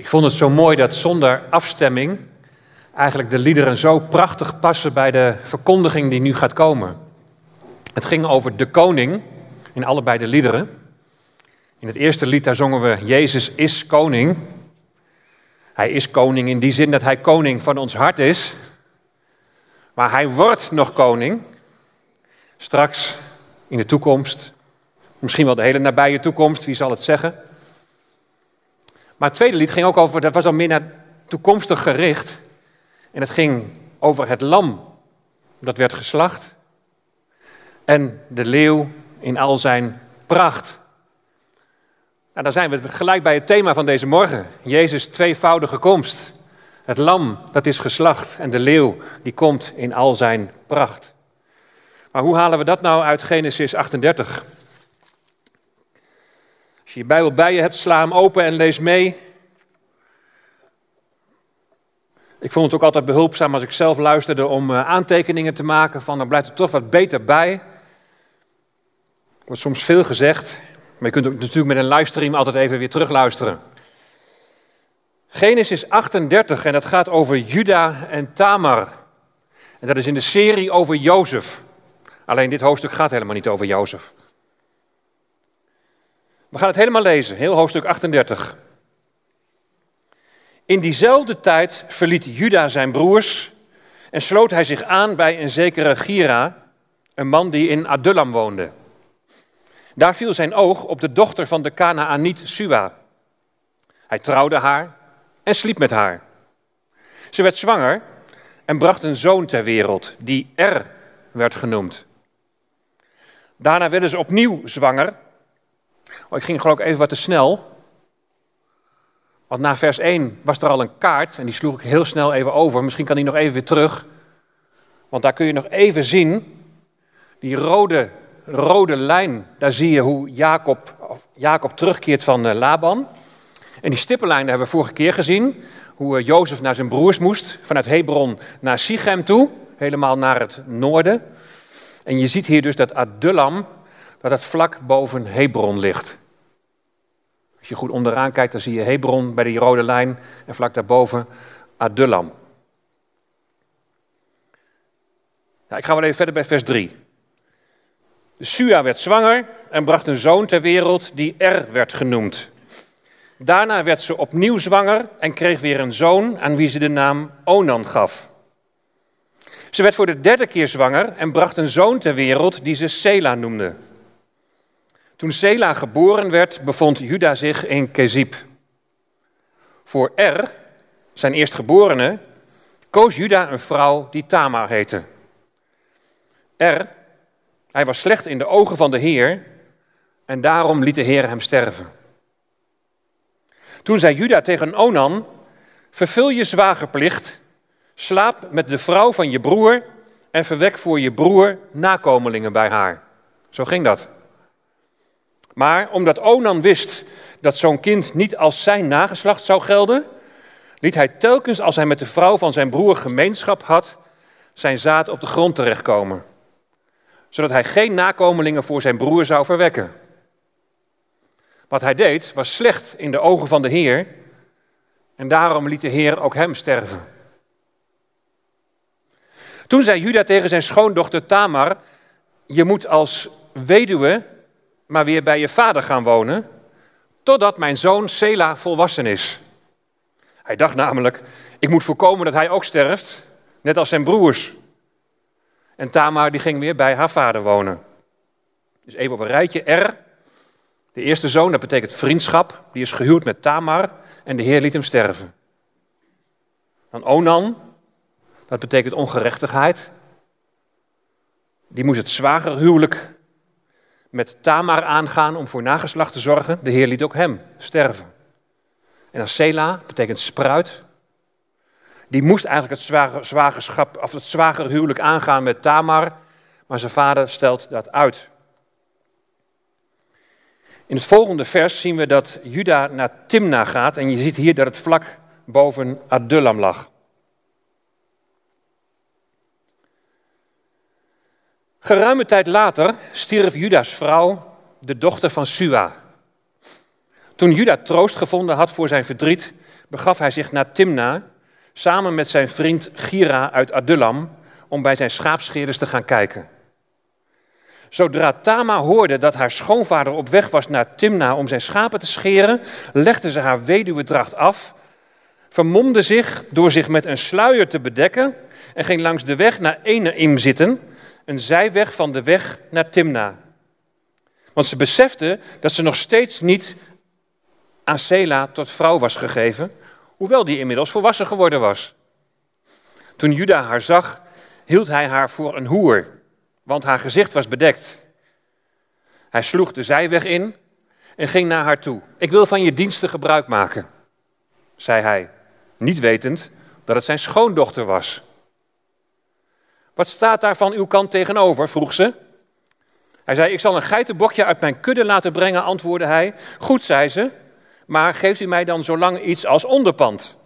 Ik vond het zo mooi dat zonder afstemming eigenlijk de liederen zo prachtig passen bij de verkondiging die nu gaat komen. Het ging over de koning in allebei de liederen. In het eerste lied daar zongen we Jezus is koning. Hij is koning in die zin dat hij koning van ons hart is. Maar hij wordt nog koning. Straks in de toekomst. Misschien wel de hele nabije toekomst, wie zal het zeggen? Maar het tweede lied ging ook over, dat was al meer naar toekomstig gericht. En het ging over het lam dat werd geslacht. En de leeuw in al zijn pracht. Nou, dan zijn we gelijk bij het thema van deze morgen. Jezus' tweevoudige komst. Het lam dat is geslacht en de leeuw die komt in al zijn pracht. Maar hoe halen we dat nou uit Genesis 38? Als je je Bijbel bij je hebt, sla hem open en lees mee. Ik vond het ook altijd behulpzaam als ik zelf luisterde om eh, aantekeningen te maken. Van dan blijft er toch wat beter bij. Er wordt soms veel gezegd. Maar je kunt ook natuurlijk met een livestream altijd even weer terugluisteren. Genesis 38 en dat gaat over Juda en Tamar. En dat is in de serie over Jozef. Alleen dit hoofdstuk gaat helemaal niet over Jozef. We gaan het helemaal lezen, heel hoofdstuk 38. In diezelfde tijd verliet Juda zijn broers en sloot hij zich aan bij een zekere Gira, een man die in Adullam woonde. Daar viel zijn oog op de dochter van de Kanaaniet Sua. Hij trouwde haar en sliep met haar. Ze werd zwanger en bracht een zoon ter wereld, die Er werd genoemd. Daarna werden ze opnieuw zwanger. Oh, ik ging geloof ik even wat te snel. Want na vers 1 was er al een kaart en die sloeg ik heel snel even over. Misschien kan die nog even weer terug. Want daar kun je nog even zien, die rode, rode lijn, daar zie je hoe Jacob, Jacob terugkeert van eh, Laban. En die stippenlijn hebben we vorige keer gezien, hoe eh, Jozef naar zijn broers moest, vanuit Hebron naar Sichem toe, helemaal naar het noorden. En je ziet hier dus dat Adullam, dat het vlak boven Hebron ligt. Als je goed onderaan kijkt, dan zie je Hebron bij die rode lijn en vlak daarboven Adullam. Nou, ik ga wel even verder bij vers 3. Sua werd zwanger en bracht een zoon ter wereld die Er werd genoemd. Daarna werd ze opnieuw zwanger en kreeg weer een zoon aan wie ze de naam Onan gaf. Ze werd voor de derde keer zwanger en bracht een zoon ter wereld die ze Sela noemde. Toen Sela geboren werd, bevond Juda zich in Kezib. Voor Er, zijn eerstgeborene, koos Juda een vrouw die Tamar heette. Er, hij was slecht in de ogen van de Heer en daarom liet de Heer hem sterven. Toen zei Juda tegen Onan, vervul je zwagerplicht, slaap met de vrouw van je broer en verwek voor je broer nakomelingen bij haar. Zo ging dat. Maar omdat Onan wist dat zo'n kind niet als zijn nageslacht zou gelden, liet hij telkens als hij met de vrouw van zijn broer gemeenschap had, zijn zaad op de grond terechtkomen. Zodat hij geen nakomelingen voor zijn broer zou verwekken. Wat hij deed was slecht in de ogen van de Heer en daarom liet de Heer ook hem sterven. Toen zei Juda tegen zijn schoondochter Tamar: Je moet als weduwe maar weer bij je vader gaan wonen, totdat mijn zoon Sela volwassen is. Hij dacht namelijk: Ik moet voorkomen dat hij ook sterft, net als zijn broers. En Tamar die ging weer bij haar vader wonen. Dus even op een rijtje R. De eerste zoon, dat betekent vriendschap, die is gehuwd met Tamar en de Heer liet hem sterven. Dan Onan, dat betekent ongerechtigheid. Die moest het zwagerhuwelijk met Tamar aangaan om voor nageslacht te zorgen. De Heer liet ook hem sterven. En dan Sela betekent spruit. Die moest eigenlijk het zwagerschap, of het zwagerhuwelijk aangaan met Tamar, maar zijn vader stelt dat uit. In het volgende vers zien we dat Juda naar Timna gaat en je ziet hier dat het vlak boven Adullam lag. Geruime tijd later stierf Judas vrouw, de dochter van Sua. Toen Juda troost gevonden had voor zijn verdriet, begaf hij zich naar Timna samen met zijn vriend Gira uit Adullam om bij zijn schaapscheerders te gaan kijken. Zodra Tama hoorde dat haar schoonvader op weg was naar Timna om zijn schapen te scheren, legde ze haar weduwedracht af, vermomde zich door zich met een sluier te bedekken en ging langs de weg naar Eneim zitten, een zijweg van de weg naar Timna. Want ze besefte dat ze nog steeds niet aan Sela tot vrouw was gegeven, hoewel die inmiddels volwassen geworden was. Toen Juda haar zag, hield hij haar voor een hoer, want haar gezicht was bedekt. Hij sloeg de zijweg in en ging naar haar toe. Ik wil van je diensten gebruik maken, zei hij, niet wetend dat het zijn schoondochter was. Wat staat daar van uw kant tegenover? vroeg ze. Hij zei: Ik zal een geitenbokje uit mijn kudde laten brengen, antwoordde hij. Goed, zei ze, maar geeft u mij dan zolang iets als onderpand?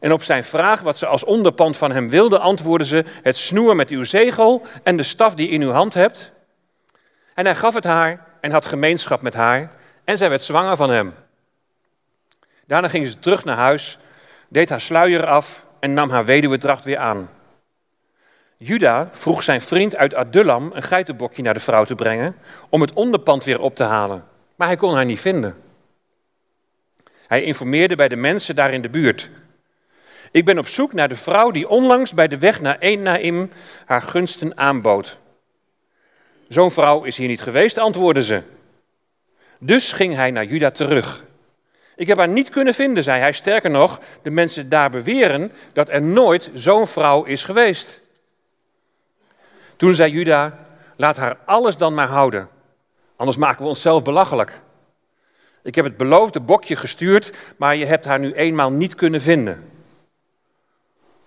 En op zijn vraag wat ze als onderpand van hem wilde, antwoordde ze: Het snoer met uw zegel en de staf die in uw hand hebt. En hij gaf het haar en had gemeenschap met haar, en zij werd zwanger van hem. Daarna ging ze terug naar huis, deed haar sluier af en nam haar weduwedracht weer aan. Juda vroeg zijn vriend uit Adullam een geitenbokje naar de vrouw te brengen om het onderpand weer op te halen, maar hij kon haar niet vinden. Hij informeerde bij de mensen daar in de buurt. Ik ben op zoek naar de vrouw die onlangs bij de weg naar Enaim haar gunsten aanbood. Zo'n vrouw is hier niet geweest, antwoordde ze. Dus ging hij naar Juda terug. Ik heb haar niet kunnen vinden, zei hij. Sterker nog, de mensen daar beweren dat er nooit zo'n vrouw is geweest. Toen zei Juda, laat haar alles dan maar houden, anders maken we onszelf belachelijk. Ik heb het beloofde bokje gestuurd, maar je hebt haar nu eenmaal niet kunnen vinden.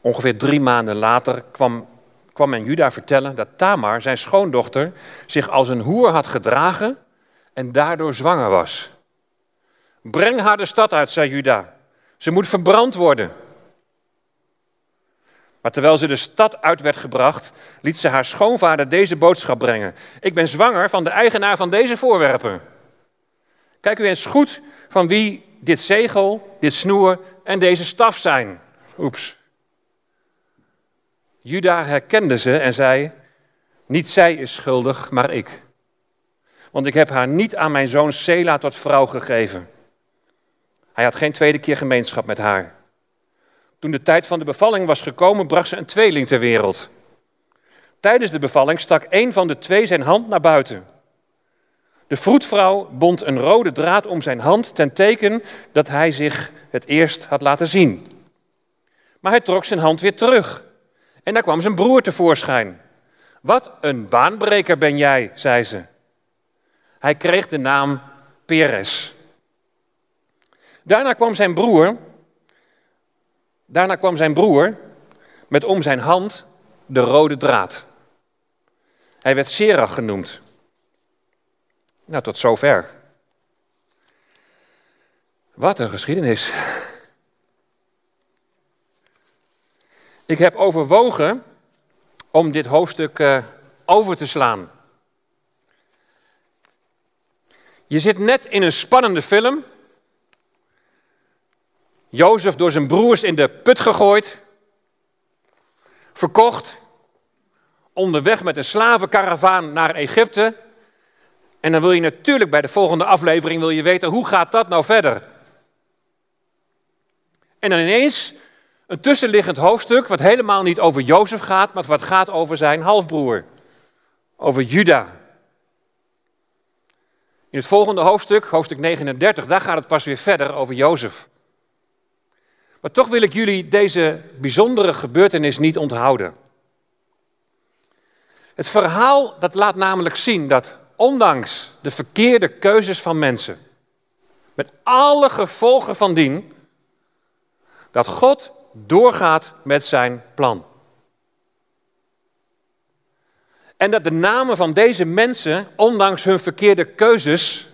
Ongeveer drie maanden later kwam, kwam men Juda vertellen dat Tamar, zijn schoondochter, zich als een hoer had gedragen en daardoor zwanger was. Breng haar de stad uit, zei Juda. Ze moet verbrand worden. Maar terwijl ze de stad uit werd gebracht, liet ze haar schoonvader deze boodschap brengen. Ik ben zwanger van de eigenaar van deze voorwerpen. Kijk u eens goed van wie dit zegel, dit snoer en deze staf zijn. Oeps. Juda herkende ze en zei: Niet zij is schuldig, maar ik. Want ik heb haar niet aan mijn zoon Sela tot vrouw gegeven. Hij had geen tweede keer gemeenschap met haar. Toen de tijd van de bevalling was gekomen, bracht ze een tweeling ter wereld. Tijdens de bevalling stak een van de twee zijn hand naar buiten. De vroedvrouw bond een rode draad om zijn hand ten teken dat hij zich het eerst had laten zien. Maar hij trok zijn hand weer terug. En daar kwam zijn broer tevoorschijn. Wat een baanbreker ben jij, zei ze. Hij kreeg de naam Peres. Daarna kwam zijn broer Daarna kwam zijn broer met om zijn hand de rode draad. Hij werd Serach genoemd. Nou, tot zover. Wat een geschiedenis. Ik heb overwogen om dit hoofdstuk uh, over te slaan. Je zit net in een spannende film Jozef door zijn broers in de put gegooid, verkocht, onderweg met een slavenkaravaan naar Egypte. En dan wil je natuurlijk bij de volgende aflevering wil je weten, hoe gaat dat nou verder? En dan ineens een tussenliggend hoofdstuk wat helemaal niet over Jozef gaat, maar wat gaat over zijn halfbroer, over Juda. In het volgende hoofdstuk, hoofdstuk 39, daar gaat het pas weer verder over Jozef. Maar toch wil ik jullie deze bijzondere gebeurtenis niet onthouden. Het verhaal dat laat namelijk zien dat ondanks de verkeerde keuzes van mensen, met alle gevolgen van dien, dat God doorgaat met zijn plan. En dat de namen van deze mensen, ondanks hun verkeerde keuzes,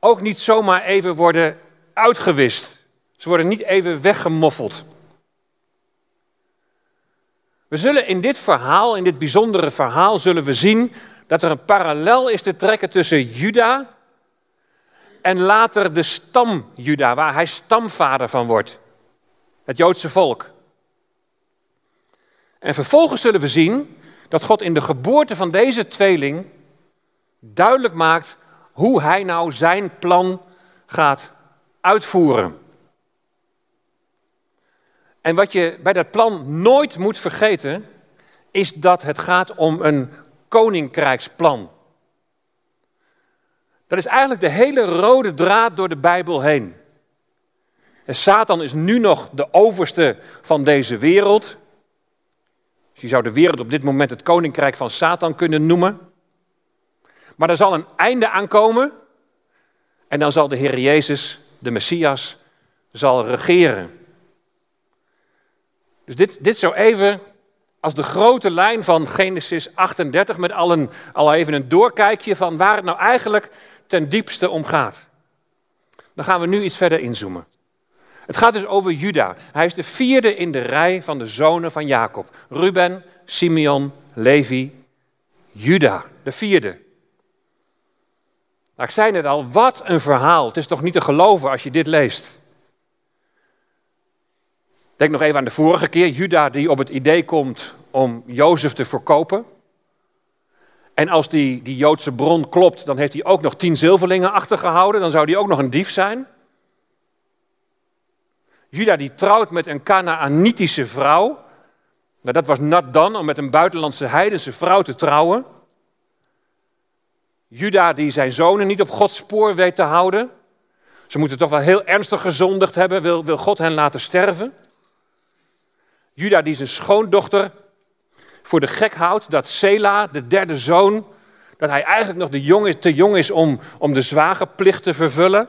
ook niet zomaar even worden uitgewist. Ze worden niet even weggemoffeld. We zullen in dit verhaal, in dit bijzondere verhaal, zullen we zien dat er een parallel is te trekken tussen Juda en later de stam Juda, waar hij stamvader van wordt. Het Joodse volk. En vervolgens zullen we zien dat God in de geboorte van deze tweeling duidelijk maakt hoe hij nou zijn plan gaat uitvoeren. En wat je bij dat plan nooit moet vergeten, is dat het gaat om een koninkrijksplan. Dat is eigenlijk de hele rode draad door de Bijbel heen. En Satan is nu nog de overste van deze wereld. Dus je zou de wereld op dit moment het koninkrijk van Satan kunnen noemen. Maar er zal een einde aankomen. En dan zal de Heer Jezus, de Messias, zal regeren. Dus dit, dit zo even als de grote lijn van Genesis 38 met al, een, al even een doorkijkje van waar het nou eigenlijk ten diepste om gaat. Dan gaan we nu iets verder inzoomen. Het gaat dus over Juda. Hij is de vierde in de rij van de zonen van Jacob. Ruben, Simeon, Levi, Juda, de vierde. Nou, ik zei net al, wat een verhaal. Het is toch niet te geloven als je dit leest. Denk nog even aan de vorige keer, Juda die op het idee komt om Jozef te verkopen. En als die, die Joodse bron klopt, dan heeft hij ook nog tien zilverlingen achtergehouden. Dan zou hij ook nog een dief zijn. Juda die trouwt met een Canaanitische vrouw. Nou, dat was nat dan om met een buitenlandse heidense vrouw te trouwen. Juda die zijn zonen niet op Gods spoor weet te houden. Ze moeten toch wel heel ernstig gezondigd hebben, wil, wil God hen laten sterven. Juda die zijn schoondochter voor de gek houdt dat Sela, de derde zoon, dat hij eigenlijk nog de jong, te jong is om, om de zwagerplicht te vervullen.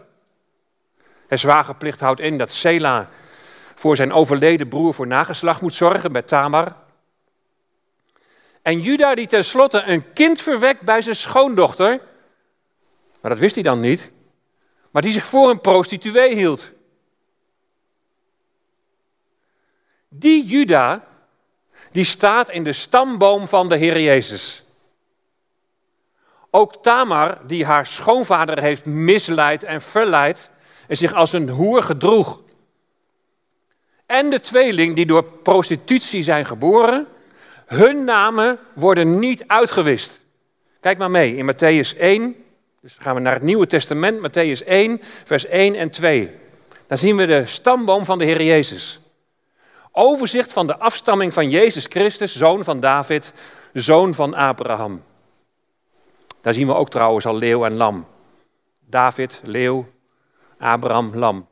En zwagerplicht houdt in dat Sela voor zijn overleden broer voor nageslacht moet zorgen bij Tamar. En Juda die tenslotte een kind verwekt bij zijn schoondochter, maar dat wist hij dan niet, maar die zich voor een prostituee hield. Die Juda, die staat in de stamboom van de Heer Jezus. Ook Tamar, die haar schoonvader heeft misleid en verleid en zich als een hoer gedroeg. En de tweeling die door prostitutie zijn geboren, hun namen worden niet uitgewist. Kijk maar mee in Matthäus 1. Dus gaan we naar het Nieuwe Testament, Matthäus 1, vers 1 en 2. Dan zien we de stamboom van de Heer Jezus. Overzicht van de afstamming van Jezus Christus, zoon van David, zoon van Abraham. Daar zien we ook trouwens al leeuw en lam. David, leeuw, Abraham, lam.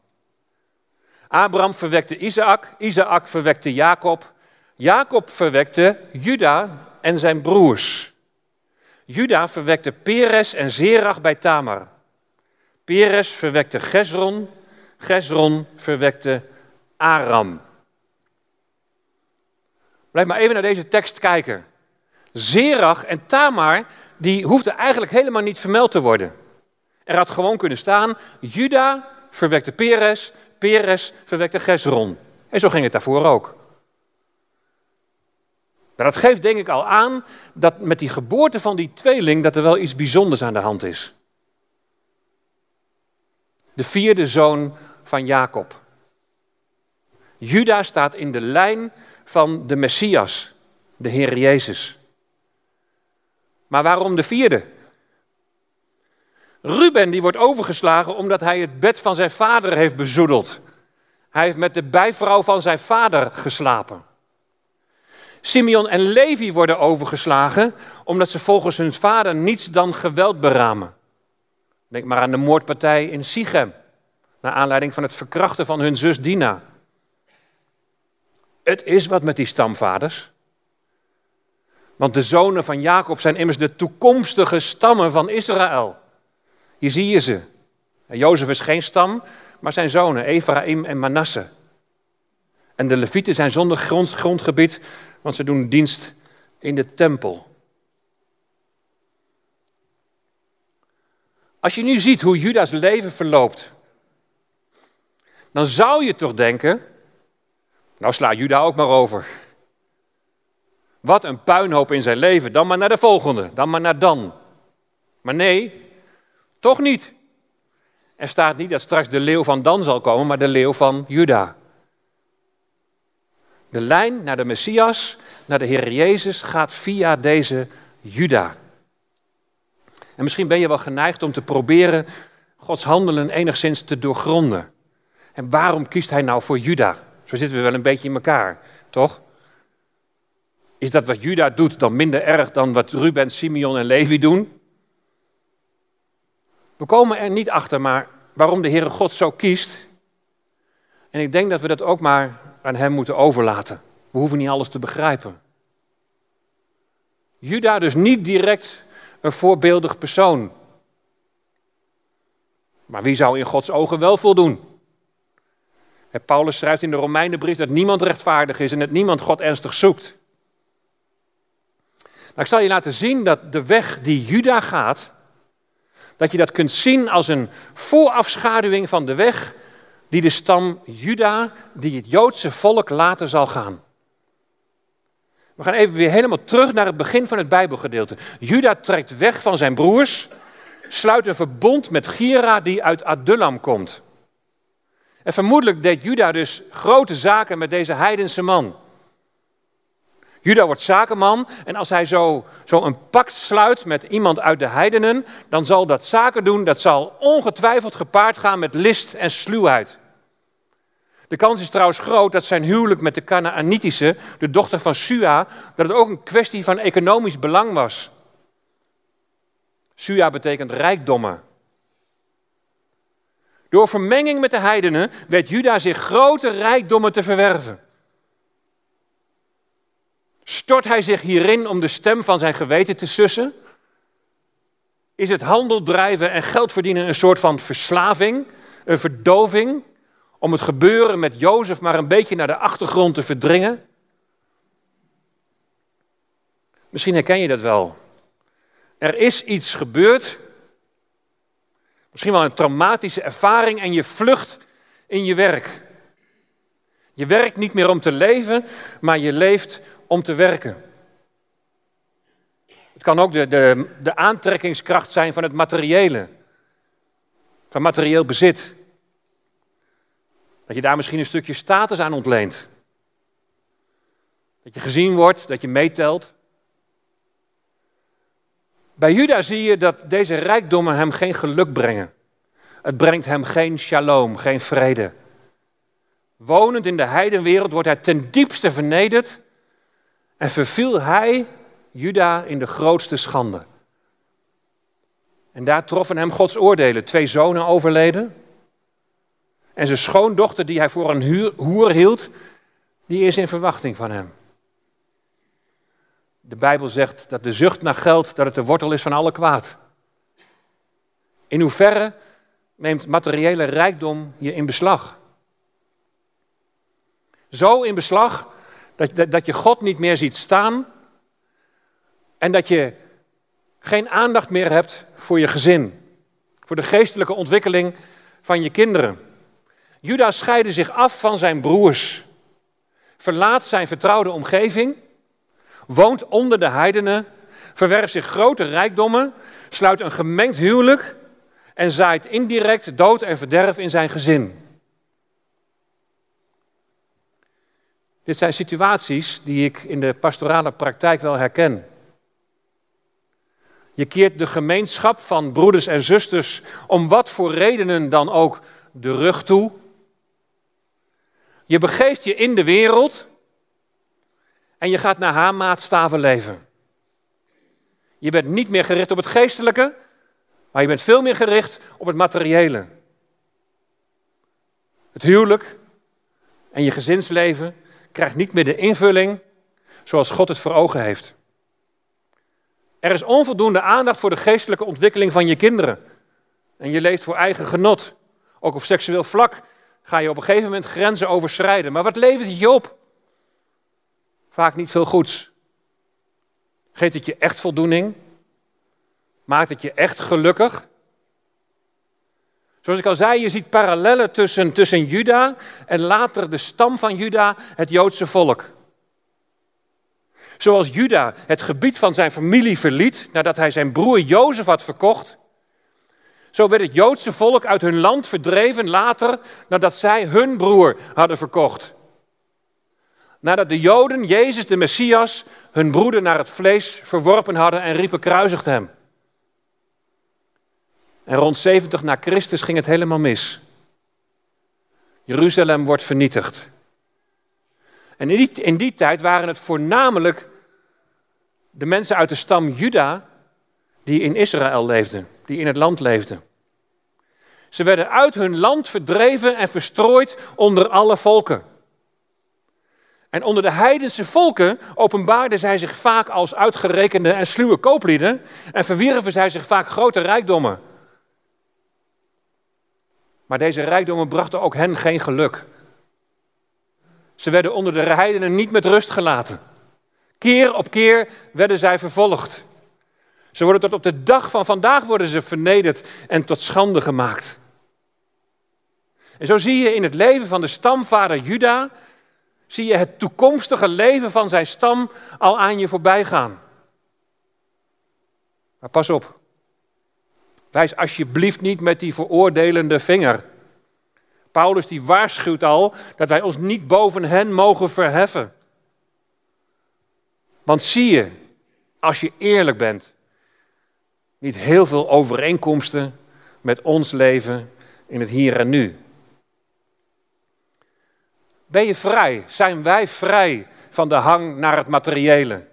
Abraham verwekte Isaac, Isaac verwekte Jacob, Jacob verwekte Juda en zijn broers. Juda verwekte Peres en Zerach bij Tamar. Peres verwekte Gesron, Gesron verwekte Aram. Blijf maar even naar deze tekst kijken. Zerach en Tamar, die hoefden eigenlijk helemaal niet vermeld te worden. Er had gewoon kunnen staan, Juda verwekte Peres, Peres verwekte Gesron. En zo ging het daarvoor ook. Maar dat geeft denk ik al aan dat met die geboorte van die tweeling dat er wel iets bijzonders aan de hand is. De vierde zoon van Jacob. Juda staat in de lijn van de Messias, de Heer Jezus. Maar waarom de vierde? Ruben die wordt overgeslagen omdat hij het bed van zijn vader heeft bezoedeld. Hij heeft met de bijvrouw van zijn vader geslapen. Simeon en Levi worden overgeslagen omdat ze volgens hun vader niets dan geweld beramen. Denk maar aan de moordpartij in Sichem, naar aanleiding van het verkrachten van hun zus Dina. Het is wat met die stamvaders. Want de zonen van Jacob zijn immers de toekomstige stammen van Israël. Hier zie je ze. Jozef is geen stam, maar zijn zonen, Ephraim en Manasse. En de Levieten zijn zonder grond, grondgebied, want ze doen dienst in de tempel. Als je nu ziet hoe Judas leven verloopt, dan zou je toch denken, nou sla Juda ook maar over. Wat een puinhoop in zijn leven, dan maar naar de volgende, dan maar naar dan. Maar nee, toch niet. Er staat niet dat straks de leeuw van Dan zal komen, maar de leeuw van Juda. De lijn naar de Messias, naar de Heer Jezus, gaat via deze Juda. En misschien ben je wel geneigd om te proberen Gods handelen enigszins te doorgronden. En waarom kiest hij nou voor Juda? Zo zitten we wel een beetje in elkaar, toch? Is dat wat Juda doet dan minder erg dan wat Ruben, Simeon en Levi doen? We komen er niet achter, maar waarom de Heere God zo kiest. En ik denk dat we dat ook maar aan Hem moeten overlaten. We hoeven niet alles te begrijpen. Juda dus niet direct een voorbeeldig persoon. Maar wie zou in Gods ogen wel voldoen? Paulus schrijft in de Romeinenbrief dat niemand rechtvaardig is en dat niemand God ernstig zoekt. Nou, ik zal je laten zien dat de weg die Juda gaat, dat je dat kunt zien als een voorafschaduwing van de weg die de stam Juda, die het Joodse volk later zal gaan. We gaan even weer helemaal terug naar het begin van het Bijbelgedeelte. Juda trekt weg van zijn broers, sluit een verbond met Gira die uit Adullam komt. En vermoedelijk deed Juda dus grote zaken met deze heidense man. Juda wordt zakenman en als hij zo, zo een pact sluit met iemand uit de heidenen, dan zal dat zaken doen, dat zal ongetwijfeld gepaard gaan met list en sluwheid. De kans is trouwens groot dat zijn huwelijk met de Canaanitische, de dochter van Sua, dat het ook een kwestie van economisch belang was. Sua betekent rijkdommen. Door vermenging met de heidenen weet Juda zich grote rijkdommen te verwerven. Stort hij zich hierin om de stem van zijn geweten te sussen? Is het handel drijven en geld verdienen een soort van verslaving, een verdoving, om het gebeuren met Jozef maar een beetje naar de achtergrond te verdringen? Misschien herken je dat wel. Er is iets gebeurd, misschien wel een traumatische ervaring en je vlucht in je werk. Je werkt niet meer om te leven, maar je leeft om te werken. Het kan ook de, de, de aantrekkingskracht zijn van het materiële, van materieel bezit. Dat je daar misschien een stukje status aan ontleent. Dat je gezien wordt, dat je meetelt. Bij Juda zie je dat deze rijkdommen hem geen geluk brengen. Het brengt hem geen shalom, geen vrede. Wonend in de heidenwereld wordt hij ten diepste vernederd en verviel hij, Juda, in de grootste schande. En daar troffen hem Gods oordelen. Twee zonen overleden. En zijn schoondochter, die hij voor een hoer hield, die is in verwachting van hem. De Bijbel zegt dat de zucht naar geld, dat het de wortel is van alle kwaad. In hoeverre neemt materiële rijkdom je in beslag? Zo in beslag dat, dat je God niet meer ziet staan en dat je geen aandacht meer hebt voor je gezin, voor de geestelijke ontwikkeling van je kinderen. Judas scheidde zich af van zijn broers, verlaat zijn vertrouwde omgeving, woont onder de heidenen, verwerft zich grote rijkdommen, sluit een gemengd huwelijk en zaait indirect dood en verderf in zijn gezin. Dit zijn situaties die ik in de pastorale praktijk wel herken. Je keert de gemeenschap van broeders en zusters om wat voor redenen dan ook de rug toe. Je begeeft je in de wereld en je gaat naar haar maatstaven leven. Je bent niet meer gericht op het geestelijke, maar je bent veel meer gericht op het materiële. Het huwelijk en je gezinsleven krijgt niet meer de invulling zoals God het voor ogen heeft. Er is onvoldoende aandacht voor de geestelijke ontwikkeling van je kinderen. En je leeft voor eigen genot. Ook op seksueel vlak ga je op een gegeven moment grenzen overschrijden. Maar wat levert het je op? Vaak niet veel goeds. Geeft het je echt voldoening? Maakt het je echt gelukkig? Zoals ik al zei, je ziet parallellen tussen, tussen Juda en later de stam van Juda, het Joodse volk. Zoals Juda het gebied van zijn familie verliet nadat hij zijn broer Jozef had verkocht, Zo werd het Joodse volk uit hun land verdreven later nadat zij hun broer hadden verkocht. Nadat de Joden Jezus de Messias, hun broeder naar het vlees, verworpen hadden en riepen kruisigt hem. En rond 70 na Christus ging het helemaal mis. Jeruzalem wordt vernietigd. En in die, in die tijd waren het voornamelijk de mensen uit de stam Juda die in Israël leefden, die in het land leefden. Ze werden uit hun land verdreven en verstrooid onder alle volken. En onder de heidense volken openbaarden zij zich vaak als uitgerekende en sluwe kooplieden en verwierven zij zich vaak grote rijkdommen. Maar deze rijkdommen brachten ook hen geen geluk. Ze werden onder de heidenen niet met rust gelaten. Keer op keer werden zij vervolgd. Ze worden tot op de dag van vandaag worden ze vernederd en tot schande gemaakt. En zo zie je in het leven van de stamvader Juda, zie je het toekomstige leven van zijn stam al aan je voorbij gaan. Maar pas op, wijs alsjeblieft niet met die veroordelende vinger. Paulus die waarschuwt al dat wij ons niet boven hen mogen verheffen. Want zie je, als je eerlijk bent, niet heel veel overeenkomsten met ons leven in het hier en nu. Ben je vrij? Zijn wij vrij van de hang naar het materiële?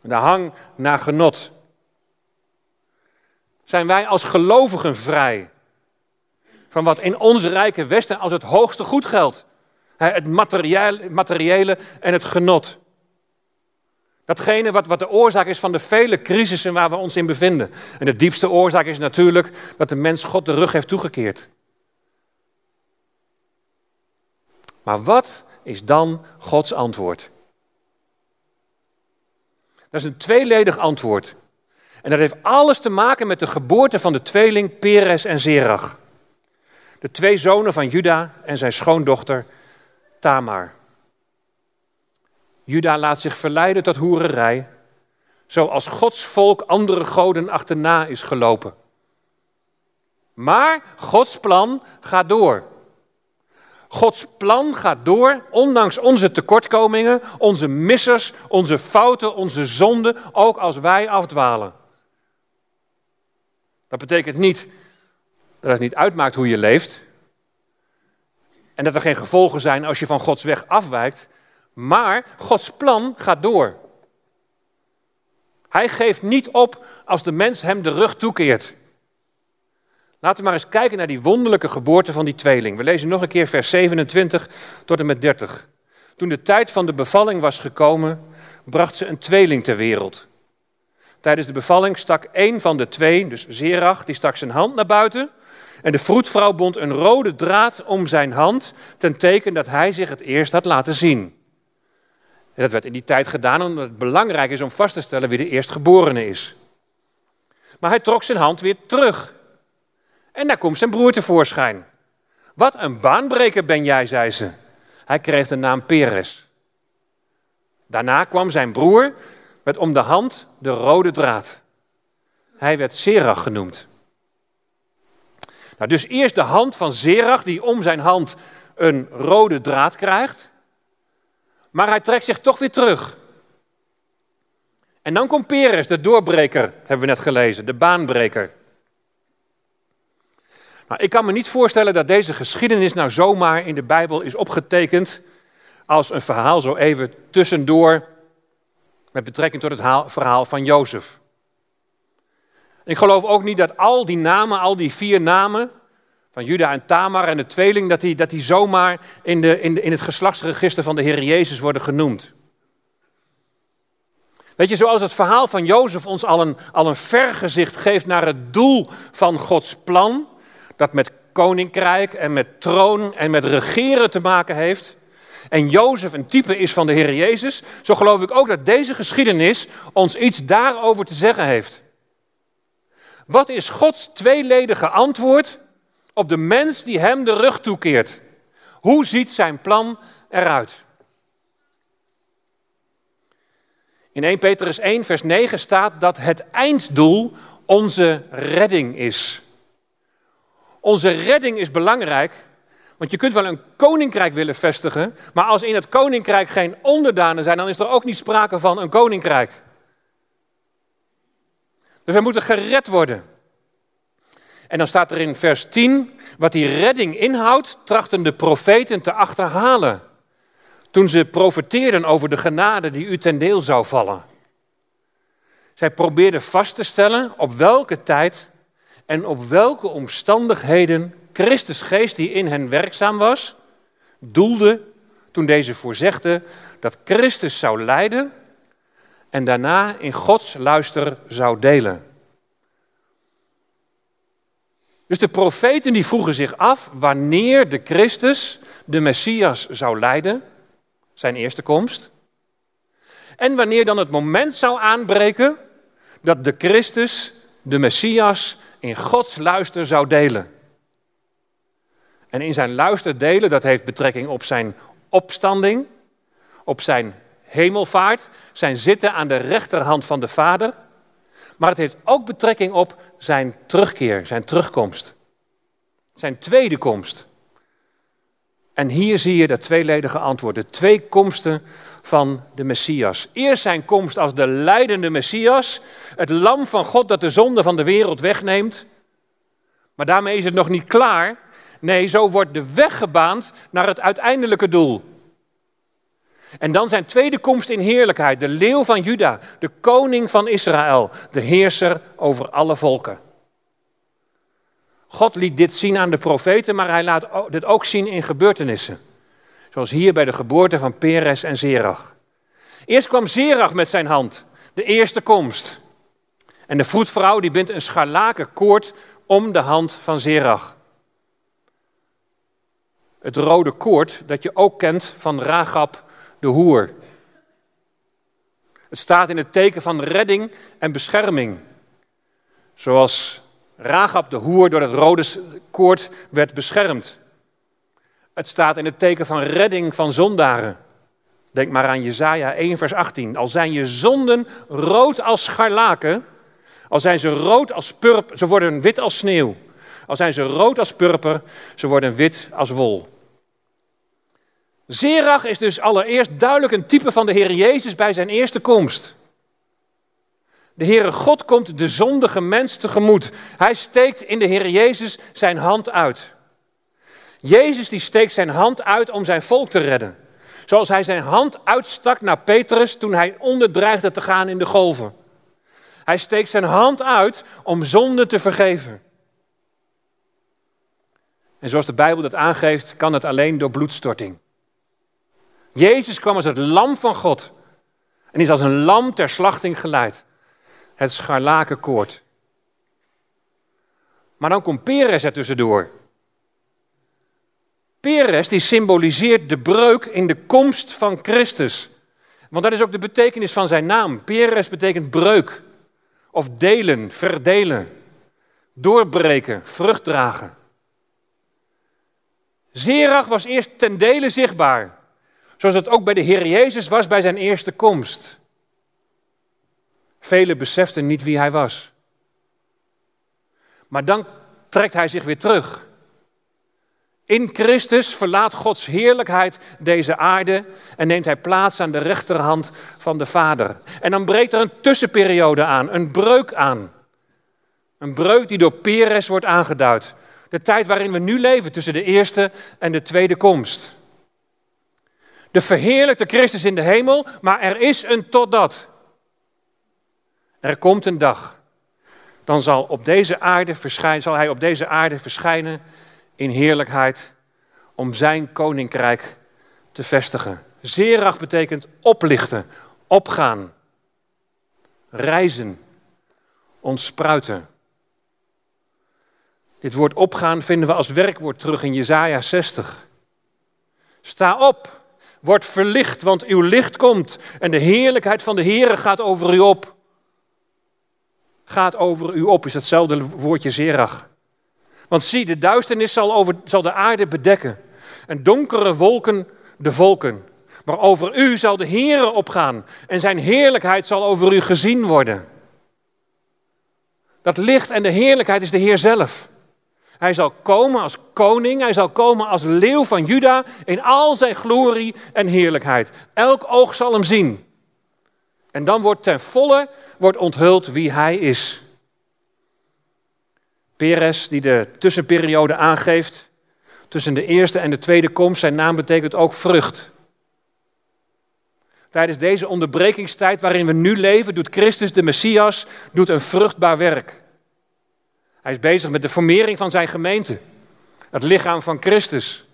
De hang naar genot? Zijn wij als gelovigen vrij van wat in ons rijke Westen als het hoogste goed geldt? Het materiële en het genot. Datgene wat, wat de oorzaak is van de vele crisissen waar we ons in bevinden. En de diepste oorzaak is natuurlijk dat de mens God de rug heeft toegekeerd. Maar wat is dan Gods antwoord? Dat is een tweeledig antwoord. En dat heeft alles te maken met de geboorte van de tweeling Peres en Zerach. De twee zonen van Juda en zijn schoondochter Tamar. Juda laat zich verleiden tot hoererij, zoals Gods volk andere goden achterna is gelopen. Maar Gods plan gaat door. Gods plan gaat door, ondanks onze tekortkomingen, onze missers, onze fouten, onze zonden, ook als wij afdwalen. Dat betekent niet dat het niet uitmaakt hoe je leeft. En dat er geen gevolgen zijn als je van Gods weg afwijkt. Maar Gods plan gaat door. Hij geeft niet op als de mens hem de rug toekeert. Laten we maar eens kijken naar die wonderlijke geboorte van die tweeling. We lezen nog een keer vers 27 tot en met 30. Toen de tijd van de bevalling was gekomen, bracht ze een tweeling ter wereld. Tijdens de bevalling stak één van de twee, dus Zerach, die stak zijn hand naar buiten. En de vroedvrouw bond een rode draad om zijn hand, ten teken dat hij zich het eerst had laten zien. En dat werd in die tijd gedaan omdat het belangrijk is om vast te stellen wie de eerstgeborene is. Maar hij trok zijn hand weer terug. En daar komt zijn broer tevoorschijn. Wat een baanbreker ben jij, zei ze. Hij kreeg de naam Peres. Daarna kwam zijn broer met om de hand de rode draad. Hij werd Serach genoemd. Nou, dus eerst de hand van Serach, die om zijn hand een rode draad krijgt. Maar hij trekt zich toch weer terug. En dan komt Peres, de doorbreker, hebben we net gelezen, de baanbreker. Maar ik kan me niet voorstellen dat deze geschiedenis nou zomaar in de Bijbel is opgetekend als een verhaal zo even tussendoor met betrekking tot het verhaal van Jozef. Ik geloof ook niet dat al die namen, al die vier namen van Juda en Tamar en de tweeling, dat die, dat die zomaar in, de, in, de, in het geslachtsregister van de Heer Jezus worden genoemd. Weet je, zoals het verhaal van Jozef ons al een, al een vergezicht geeft naar het doel van Gods plan, dat met koninkrijk en met troon en met regeren te maken heeft. En Jozef een type is van de Heer Jezus, zo geloof ik ook dat deze geschiedenis ons iets daarover te zeggen heeft. Wat is Gods tweeledige antwoord op de mens die hem de rug toekeert. Hoe ziet zijn plan eruit? In 1 Petrus 1, vers 9 staat dat het einddoel onze redding is. Onze redding is belangrijk, want je kunt wel een koninkrijk willen vestigen, maar als in het koninkrijk geen onderdanen zijn, dan is er ook niet sprake van een koninkrijk. Dus wij moeten gered worden. En dan staat er in vers 10, wat die redding inhoudt, trachten de profeten te achterhalen. Toen ze profeteerden over de genade die u ten deel zou vallen. Zij probeerden vast te stellen op welke tijd en op welke omstandigheden Christus geest die in hen werkzaam was, doelde toen deze voorzegde dat Christus zou lijden en daarna in Gods luister zou delen. Dus de profeten die vroegen zich af wanneer de Christus, de Messias, zou lijden, zijn eerste komst. En wanneer dan het moment zou aanbreken dat de Christus, de Messias, in Gods luister zou delen. En in zijn luister delen, dat heeft betrekking op zijn opstanding, op zijn hemelvaart, zijn zitten aan de rechterhand van de Vader. Maar het heeft ook betrekking op zijn terugkeer, zijn terugkomst. Zijn tweede komst. En hier zie je dat tweeledige antwoord, de twee komsten van de Messias. Eerst zijn komst als de leidende Messias, het lam van God dat de zonde van de wereld wegneemt. Maar daarmee is het nog niet klaar. Nee, zo wordt de weg gebaand naar het uiteindelijke doel. En dan zijn tweede komst in heerlijkheid, de leeuw van Juda, de koning van Israël, de heerser over alle volken. God liet dit zien aan de profeten, maar hij laat dit ook zien in gebeurtenissen. Zoals hier bij de geboorte van Peres en Zerach. Eerst kwam Zerach met zijn hand, de eerste komst. En de vroedvrouw die bindt een scharlaken koord om de hand van Zerach. Het rode koord dat je ook kent van Ragab de hoer. Het staat in het teken van redding en bescherming. Zoals Ragab de hoer door het rode koord werd beschermd. Het staat in het teken van redding van zondaren. Denk maar aan Jesaja 1 vers 18. Al zijn je zonden rood als scharlaken, al zijn ze rood als purper, ze worden wit als sneeuw. Al zijn ze rood als purper, ze worden wit als wol. Zerach is dus allereerst duidelijk een type van de Heer Jezus bij zijn eerste komst. De Heere God komt de zondige mens tegemoet. Hij steekt in de Heer Jezus zijn hand uit. Jezus die steekt zijn hand uit om zijn volk te redden. Zoals hij zijn hand uitstak naar Petrus toen hij onderdreigde te gaan in de golven. Hij steekt zijn hand uit om zonde te vergeven. En zoals de Bijbel dat aangeeft, kan het alleen door bloedstorting. Jezus kwam als het lam van God en is als een lam ter slachting geleid. Het scharlakenkoord. Maar dan komt Peres er tussendoor. Peres die symboliseert de breuk in de komst van Christus. Want dat is ook de betekenis van zijn naam. Peres betekent breuk. Of delen, verdelen. Doorbreken, vrucht dragen. Zerach was eerst ten dele zichtbaar. Zoals het ook bij de Heer Jezus was bij zijn eerste komst. Velen beseften niet wie hij was. Maar dan trekt hij zich weer terug. In Christus verlaat Gods heerlijkheid deze aarde en neemt hij plaats aan de rechterhand van de Vader. En dan breekt er een tussenperiode aan, een breuk aan. Een breuk die door Peres wordt aangeduid. De tijd waarin we nu leven tussen de eerste en de tweede komst. De verheerlijkte Christus in de hemel, maar er is een totdat. Er komt een dag. Dan zal, op deze aarde verschijnen, zal hij op deze aarde verschijnen in heerlijkheid om zijn koninkrijk te vestigen. Zerach betekent oplichten, opgaan, reizen, ontspruiten. Dit woord opgaan vinden we als werkwoord terug in Jesaja 60. Sta op, Word verlicht, want uw licht komt en de heerlijkheid van de Heere gaat over u op. Gaat over u op is hetzelfde woordje zerach. Want zie, de duisternis zal, over, zal de aarde bedekken en donkere wolken de volken. Maar over u zal de Heere opgaan en zijn heerlijkheid zal over u gezien worden. Dat licht en de heerlijkheid is de Heer zelf. Hij zal komen als koning, hij zal komen als leeuw van Juda in al zijn glorie en heerlijkheid. Elk oog zal hem zien. En dan wordt ten volle wordt onthuld wie hij is. Peres, die de tussenperiode aangeeft tussen de eerste en de tweede komst, zijn naam betekent ook vrucht. Tijdens deze onderbrekingstijd waarin we nu leven, doet Christus, de Messias, doet een vruchtbaar werk. Hij is bezig met de formering van zijn gemeente, het lichaam van Christus.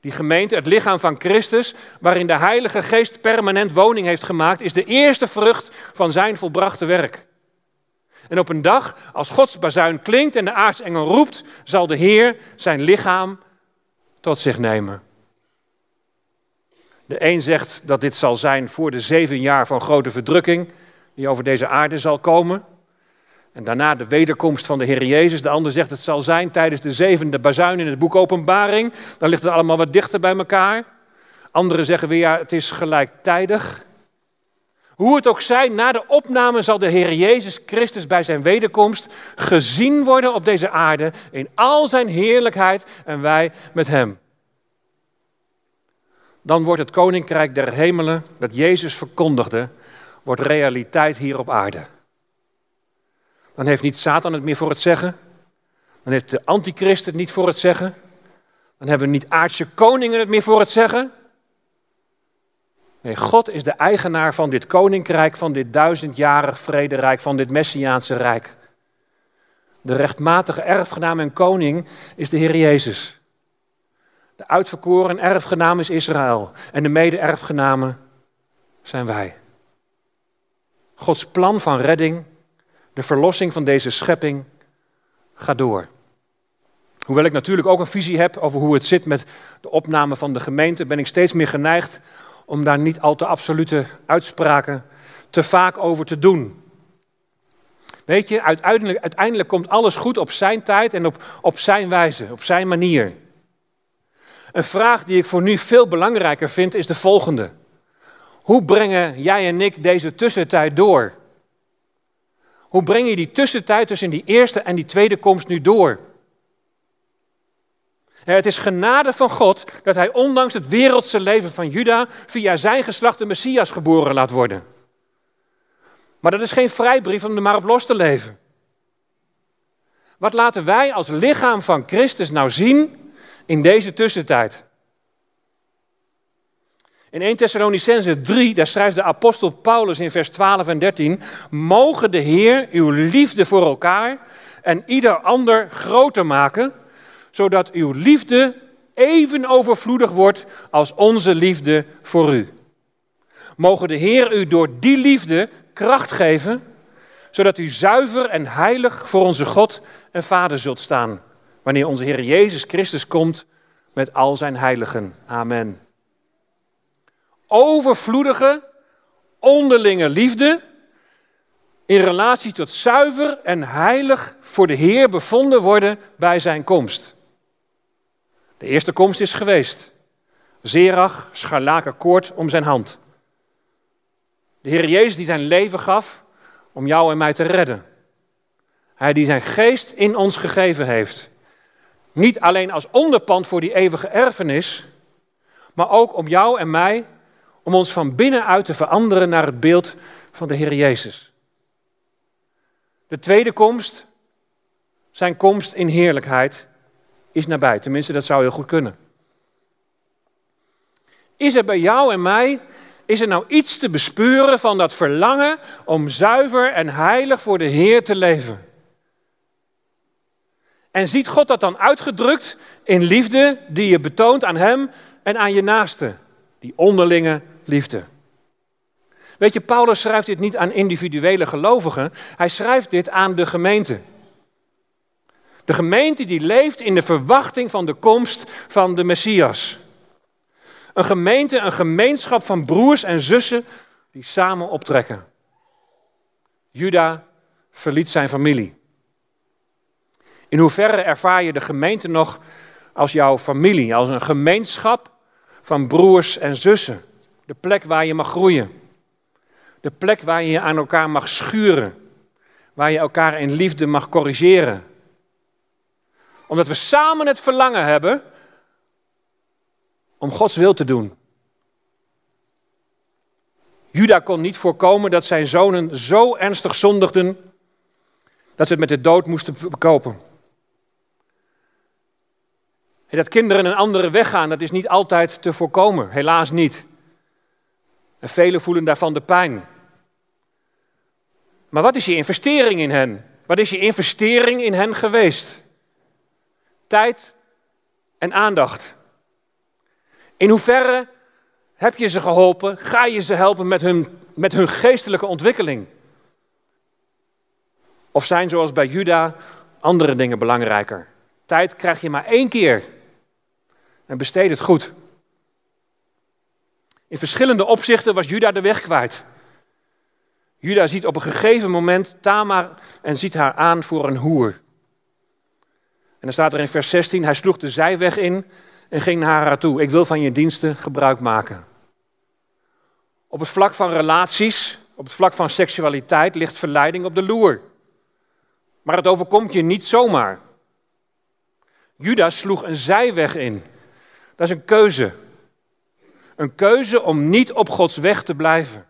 Die gemeente, het lichaam van Christus, waarin de Heilige Geest permanent woning heeft gemaakt, is de eerste vrucht van zijn volbrachte werk. En op een dag, als Gods bazuin klinkt en de aartsengel roept, zal de Heer zijn lichaam tot zich nemen. De een zegt dat dit zal zijn voor de zeven jaar van grote verdrukking die over deze aarde zal komen. En daarna de wederkomst van de Heer Jezus. De ander zegt het zal zijn tijdens de zevende bazuin in het boek Openbaring. Dan ligt het allemaal wat dichter bij elkaar. Anderen zeggen weer ja, het is gelijktijdig. Hoe het ook zij, na de opname zal de Heer Jezus Christus bij zijn wederkomst gezien worden op deze aarde in al zijn heerlijkheid en wij met hem. Dan wordt het koninkrijk der hemelen, dat Jezus verkondigde, wordt realiteit hier op aarde. Dan heeft niet Satan het meer voor het zeggen. Dan heeft de antichrist het niet voor het zeggen. Dan hebben niet aardse koningen het meer voor het zeggen. Nee, God is de eigenaar van dit koninkrijk, van dit duizendjarig vrederijk, van dit messiaanse rijk. De rechtmatige erfgenaam en koning is de Heer Jezus. De uitverkoren erfgenaam is Israël. En de mede-erfgenamen zijn wij. Gods plan van redding, de verlossing van deze schepping, gaat door. Hoewel ik natuurlijk ook een visie heb over hoe het zit met de opname van de gemeente, ben ik steeds meer geneigd om daar niet al te absolute uitspraken te vaak over te doen. Weet je, uiteindelijk, komt alles goed op zijn tijd en op, op zijn wijze, op zijn manier. Een vraag die ik voor nu veel belangrijker vind is de volgende. Hoe brengen jij en ik deze tussentijd door? Hoe breng je die tussentijd tussen die eerste en die tweede komst nu door? Het is genade van God dat hij ondanks het wereldse leven van Juda via zijn geslacht de Messias geboren laat worden. Maar dat is geen vrijbrief om er maar op los te leven. Wat laten wij als lichaam van Christus nou zien in deze tussentijd? In 1 Thessalonicense 3, daar schrijft de apostel Paulus in vers 12 en 13: Mogen de Heer uw liefde voor elkaar en ieder ander groter maken zodat uw liefde even overvloedig wordt als onze liefde voor u. Mogen de Heer u door die liefde kracht geven, zodat u zuiver en heilig voor onze God en Vader zult staan, wanneer onze Heer Jezus Christus komt met al zijn heiligen. Amen. Overvloedige, onderlinge liefde in relatie tot zuiver en heilig voor de Heer bevonden worden bij zijn komst. De eerste komst is geweest. Zerach, scharlakenkoord om zijn hand. De Heer Jezus die zijn leven gaf om jou en mij te redden. Hij die zijn geest in ons gegeven heeft. Niet alleen als onderpand voor die eeuwige erfenis, maar ook om jou en mij, om ons van binnenuit te veranderen naar het beeld van de Heer Jezus. De tweede komst, zijn komst in heerlijkheid, is nabij. Tenminste, dat zou heel goed kunnen. Is er bij jou en mij, is er nou iets te bespeuren van dat verlangen om zuiver en heilig voor de Heer te leven? En ziet God dat dan uitgedrukt in liefde die je betoont aan Hem en aan je naaste? Die onderlinge liefde. Weet je, Paulus schrijft dit niet aan individuele gelovigen, hij schrijft dit aan de gemeente. De gemeente die leeft in de verwachting van de komst van de Messias. Een gemeente, een gemeenschap van broers en zussen die samen optrekken. Juda verliet zijn familie. In hoeverre ervaar je de gemeente nog als jouw familie, als een gemeenschap van broers en zussen? De plek waar je mag groeien. De plek waar je aan elkaar mag schuren. waar je elkaar in liefde mag corrigeren. Omdat we samen het verlangen hebben om Gods wil te doen. Juda kon niet voorkomen dat zijn zonen zo ernstig zondigden dat ze het met de dood moesten bekopen. En dat kinderen een andere weg gaan, dat is niet altijd te voorkomen, helaas niet. En velen voelen daarvan de pijn. Maar wat is je investering in hen? Wat is je investering in hen geweest? Tijd en aandacht. In hoeverre heb je ze geholpen? Ga je ze helpen met hun, met hun geestelijke ontwikkeling? Of zijn zoals bij Juda andere dingen belangrijker? Tijd krijg je maar één keer. En besteed het goed. In verschillende opzichten was Juda de weg kwijt. Juda ziet op een gegeven moment Tamar en ziet haar aan voor een hoer. En dan staat er in vers 16, hij sloeg de zijweg in en ging naar haar toe. Ik wil van je diensten gebruik maken. Op het vlak van relaties, op het vlak van seksualiteit ligt verleiding op de loer. Maar het overkomt je niet zomaar. Judas sloeg een zijweg in. Dat is een keuze. Een keuze om niet op Gods weg te blijven.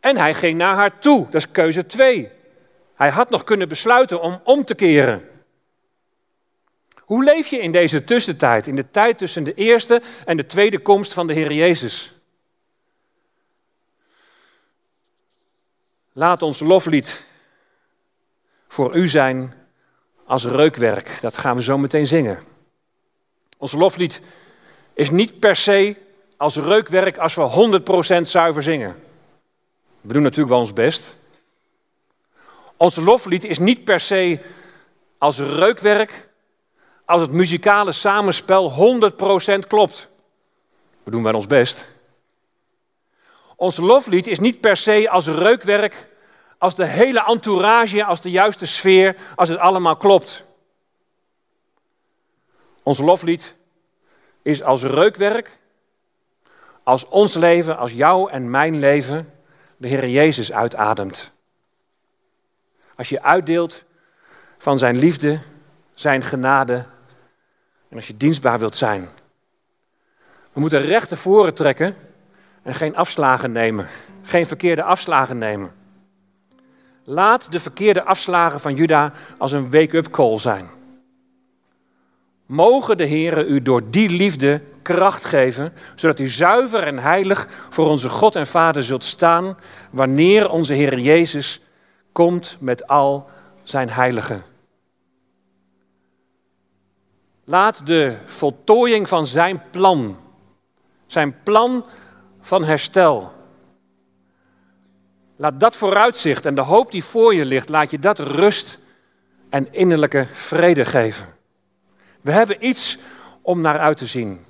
En hij ging naar haar toe. Dat is keuze 2. Hij had nog kunnen besluiten om om te keren. Hoe leef je in deze tussentijd, in de tijd tussen de eerste en de tweede komst van de Heer Jezus? Laat ons loflied voor u zijn als reukwerk. Dat gaan we zo meteen zingen. Ons loflied is niet per se als reukwerk als we 100% zuiver zingen. We doen natuurlijk wel ons best. Ons loflied is niet per se als reukwerk als het muzikale samenspel 100% klopt. We doen wel ons best. Ons loflied is niet per se als reukwerk als de hele entourage, als de juiste sfeer, als het allemaal klopt. Ons loflied is als reukwerk, als ons leven, als jouw en mijn leven, de Heer Jezus uitademt. Als je uitdeelt van zijn liefde, zijn genade en als je dienstbaar wilt zijn. We moeten recht naar voren trekken en geen afslagen nemen, geen verkeerde afslagen nemen. Laat de verkeerde afslagen van Juda als een wake-up call zijn. Mogen de Heere u door die liefde kracht geven, zodat u zuiver en heilig voor onze God en Vader zult staan, wanneer onze Heer Jezus komt met al zijn heiligen. Laat de voltooiing van zijn plan, zijn plan van herstel, Laat dat vooruitzicht en de hoop die voor je ligt, laat je dat rust en innerlijke vrede geven. We hebben iets om naar uit te zien.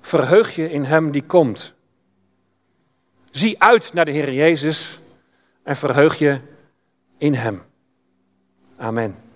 Verheug je in Hem die komt. Zie uit naar de Heer Jezus en verheug je in Hem. Amen.